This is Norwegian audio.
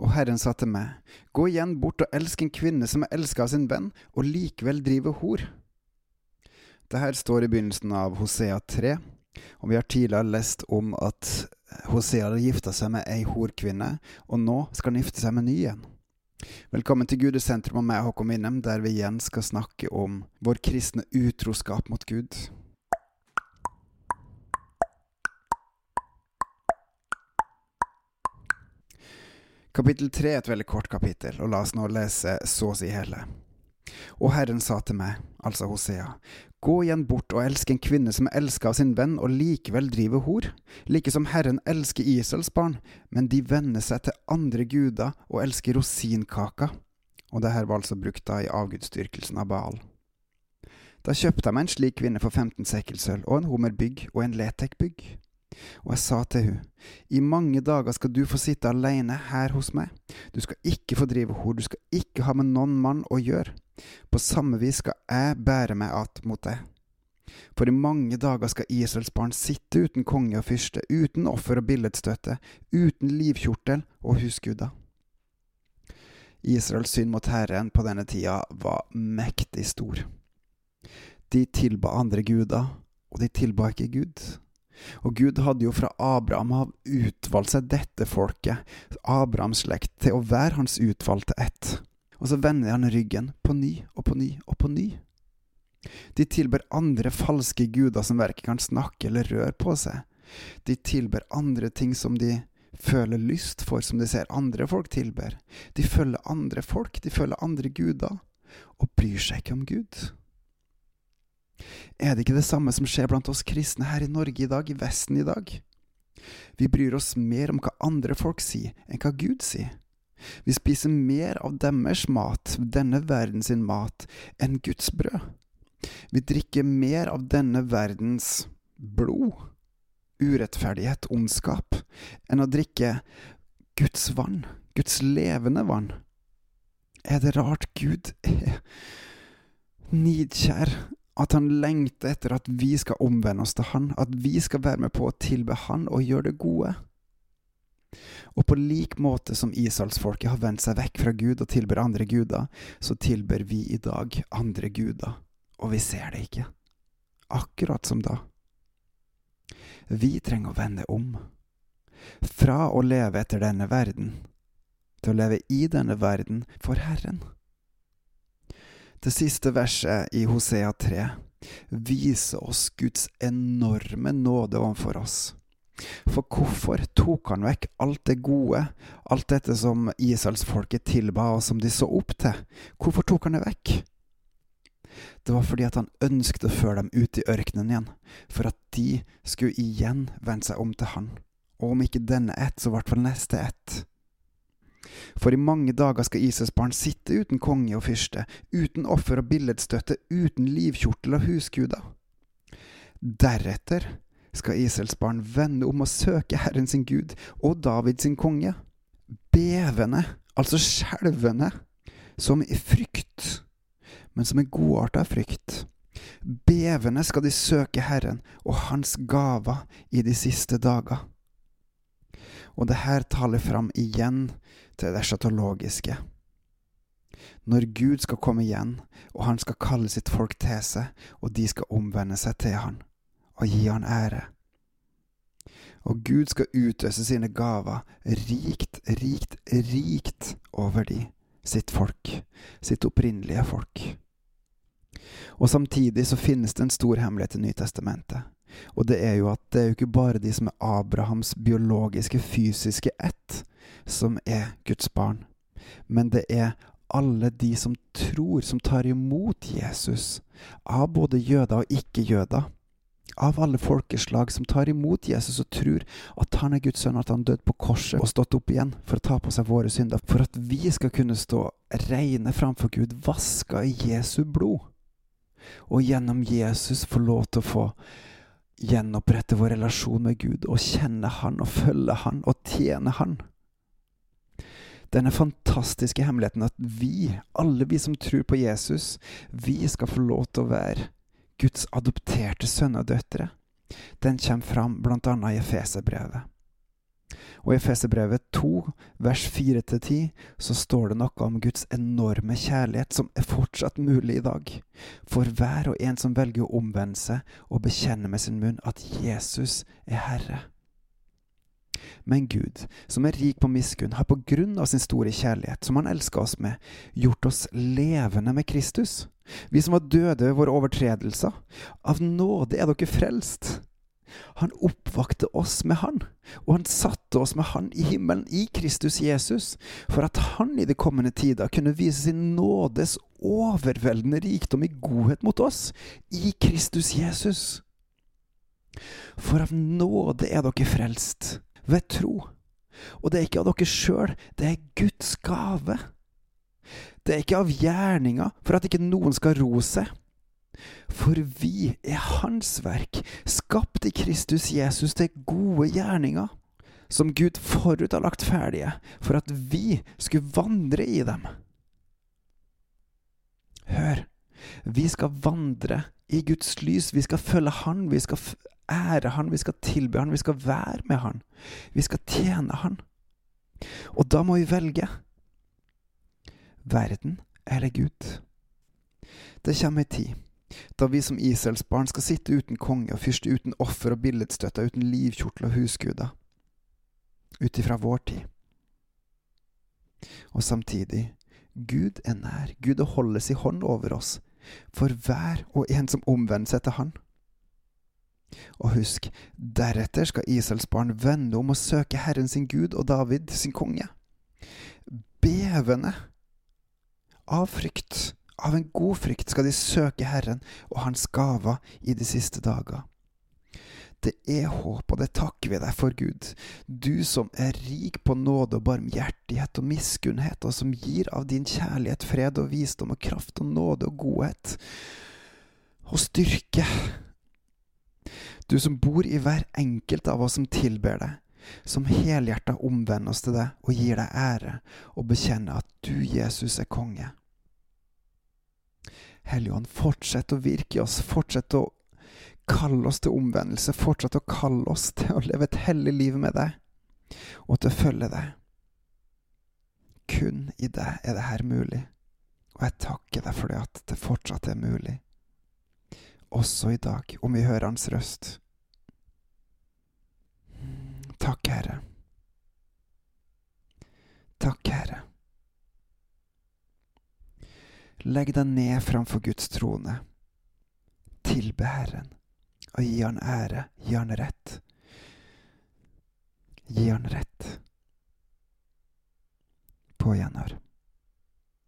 Og Herren sa til meg, Gå igjen bort og elsk en kvinne som er elska av sin venn, og likevel driver hor. Dette står i begynnelsen av Hosea 3, og vi har tidligere lest om at Hosea hadde gifta seg med ei horkvinne, og nå skal han gifte seg med ny igjen. Velkommen til Gudesentrum og meg, Håkon Winnem, der vi igjen skal snakke om vår kristne utroskap mot Gud. Kapittel tre er et veldig kort kapittel, og la oss nå lese så å si hele. Og Herren sa til meg, altså Hosea, gå igjen bort og elsk en kvinne som er elska av sin venn og likevel driver hor, like som Herren elsker Israels barn, men de venner seg til andre guder og elsker rosinkaka. Og det her var altså brukt da i avgudsdyrkelsen av Baal. Da kjøpte jeg meg en slik kvinne for 15 sekkelsølv og en homerbygg og en letekbygg. Og jeg sa til hun, i mange dager skal du få sitte alene her hos meg, du skal ikke få drive hor, du skal ikke ha med noen mann å gjøre, på samme vis skal jeg bære meg att mot deg. For i mange dager skal Israels barn sitte uten konge og fyrste, uten offer og billedstøtte, uten livkjortel og husguder. Israels synd mot Herren på denne tida var mektig stor. De tilba andre guder, og de tilba ikke Gud. Og Gud hadde jo fra Abraham av utvalgt seg dette folket, Abrahams slekt, til å være hans utvalgte ett. Og så vender han ryggen på ny og på ny og på ny. De tilber andre falske guder som verken kan snakke eller røre på seg. De tilber andre ting som de føler lyst for, som de ser andre folk tilber. De følger andre folk, de følger andre guder, og bryr seg ikke om Gud. Er det ikke det samme som skjer blant oss kristne her i Norge i dag, i Vesten i dag? Vi bryr oss mer om hva andre folk sier, enn hva Gud sier. Vi spiser mer av deres mat, denne verdens mat, enn Guds brød. Vi drikker mer av denne verdens blod, urettferdighet, ondskap, enn å drikke Guds vann, Guds levende vann. Er det rart Gud er nidkjær at han lengter etter at vi skal omvende oss til han, at vi skal være med på å tilbe han og gjøre det gode. Og på lik måte som Israelsfolket har vendt seg vekk fra Gud og tilber andre guder, så tilber vi i dag andre guder, og vi ser det ikke. Akkurat som da. Vi trenger å vende om. Fra å leve etter denne verden, til å leve i denne verden for Herren. Det siste verset i Hosea 3 viser oss Guds enorme nåde overfor oss. For hvorfor tok han vekk alt det gode, alt dette som Israelsfolket tilba og som de så opp til? Hvorfor tok han det vekk? Det var fordi at han ønsket å føre dem ut i ørkenen igjen, for at de skulle igjen vende seg om til han, og om ikke denne ett, så i hvert fall neste ett. For i mange dager skal Israels barn sitte uten konge og fyrste, uten offer og billedstøtte, uten livkjortel og husguder. Deretter skal Israels barn vende om og søke Herren sin Gud og David sin konge. Bevende, altså skjelvende, som i frykt, men som en godarta frykt. Bevende skal de søke Herren og Hans gaver i de siste dager. Og det her taler fram igjen til det eschatologiske. Når Gud skal komme igjen, og han skal kalle sitt folk til seg, og de skal omvende seg til han, og gi han ære. Og Gud skal utøse sine gaver rikt, rikt, rikt over de, sitt folk, sitt opprinnelige folk. Og samtidig så finnes det en stor hemmelighet i Nytestamentet. Og det er jo at det er jo ikke bare de som er Abrahams biologiske, fysiske ett, som er Guds barn, men det er alle de som tror, som tar imot Jesus, av både jøder og ikke-jøder. Av alle folkeslag som tar imot Jesus og tror at han er Guds sønn, at han døde på korset og stått opp igjen for å ta på seg våre synder, for at vi skal kunne stå reine framfor Gud, vaska i Jesu blod, og gjennom Jesus få lov til å få gjenopprette vår relasjon med Gud og kjenne Han og følge Han og tjene Han. Denne fantastiske hemmeligheten at vi, alle vi som tror på Jesus, vi skal få lov til å være Guds adopterte sønner og døtre, den kommer fram annet i Efeserbrevet. Og i Efeserbrevet 2, vers 4-10, så står det noe om Guds enorme kjærlighet som er fortsatt mulig i dag. For hver og en som velger å omvende seg og bekjenne med sin munn at Jesus er Herre. Men Gud, som er rik på miskunn, har på grunn av sin store kjærlighet, som han elsker oss med, gjort oss levende med Kristus. Vi som var døde ved våre overtredelser. Av nåde er dere frelst. Han oppvakte oss med Han, og han satte oss med Han i himmelen, i Kristus Jesus, for at Han i de kommende tider kunne vise sin nådes overveldende rikdom i godhet mot oss, i Kristus Jesus. For av nåde er dere frelst, ved tro. Og det er ikke av dere sjøl, det er Guds gave. Det er ikke av gjerninga for at ikke noen skal ro seg. For vi er Hans verk, skapt i Kristus Jesus til gode gjerninger, som Gud forut har lagt ferdige for at vi skulle vandre i dem. Hør, vi skal vandre i Guds lys, vi skal følge Han, vi skal ære Han, vi skal tilbe Han, vi skal være med Han. Vi skal tjene Han. Og da må vi velge verden eller Gud. Det kommer ei tid da vi som Israels barn skal sitte uten konge og fyrste uten offer og billedstøtter, uten livkjortel og husguder, ut ifra vår tid. Og samtidig, Gud er nær, Gud holder sin hånd over oss, for hver og en som omvender seg til Han. Og husk, deretter skal Israels barn vende om og søke Herren sin Gud og David sin konge. Bevende av frykt, av en god frykt, skal de søke Herren og Hans gaver i de siste dager. Det er håp, og det takker vi deg for, Gud, du som er rik på nåde og barmhjertighet og miskunnhet, og som gir av din kjærlighet, fred og visdom og kraft og nåde og godhet og styrke du som bor i hver enkelt av oss som tilber deg, som helhjerta omvender oss til deg og gir deg ære, og bekjenner at du, Jesus, er konge. Helligånd, fortsett å virke i oss, fortsett å kalle oss til omvendelse, fortsett å kalle oss til å leve et hellig liv med deg, og til å følge deg. Kun i deg er det her mulig, og jeg takker deg for det at det fortsatt er mulig også i dag, om vi hører Hans røst. Takk, Herre. Takk, Herre. Legg deg ned framfor Guds trone. Tilbe Herren, og gi Han ære, gi Han rett. Gi Han rett. På gjenhør.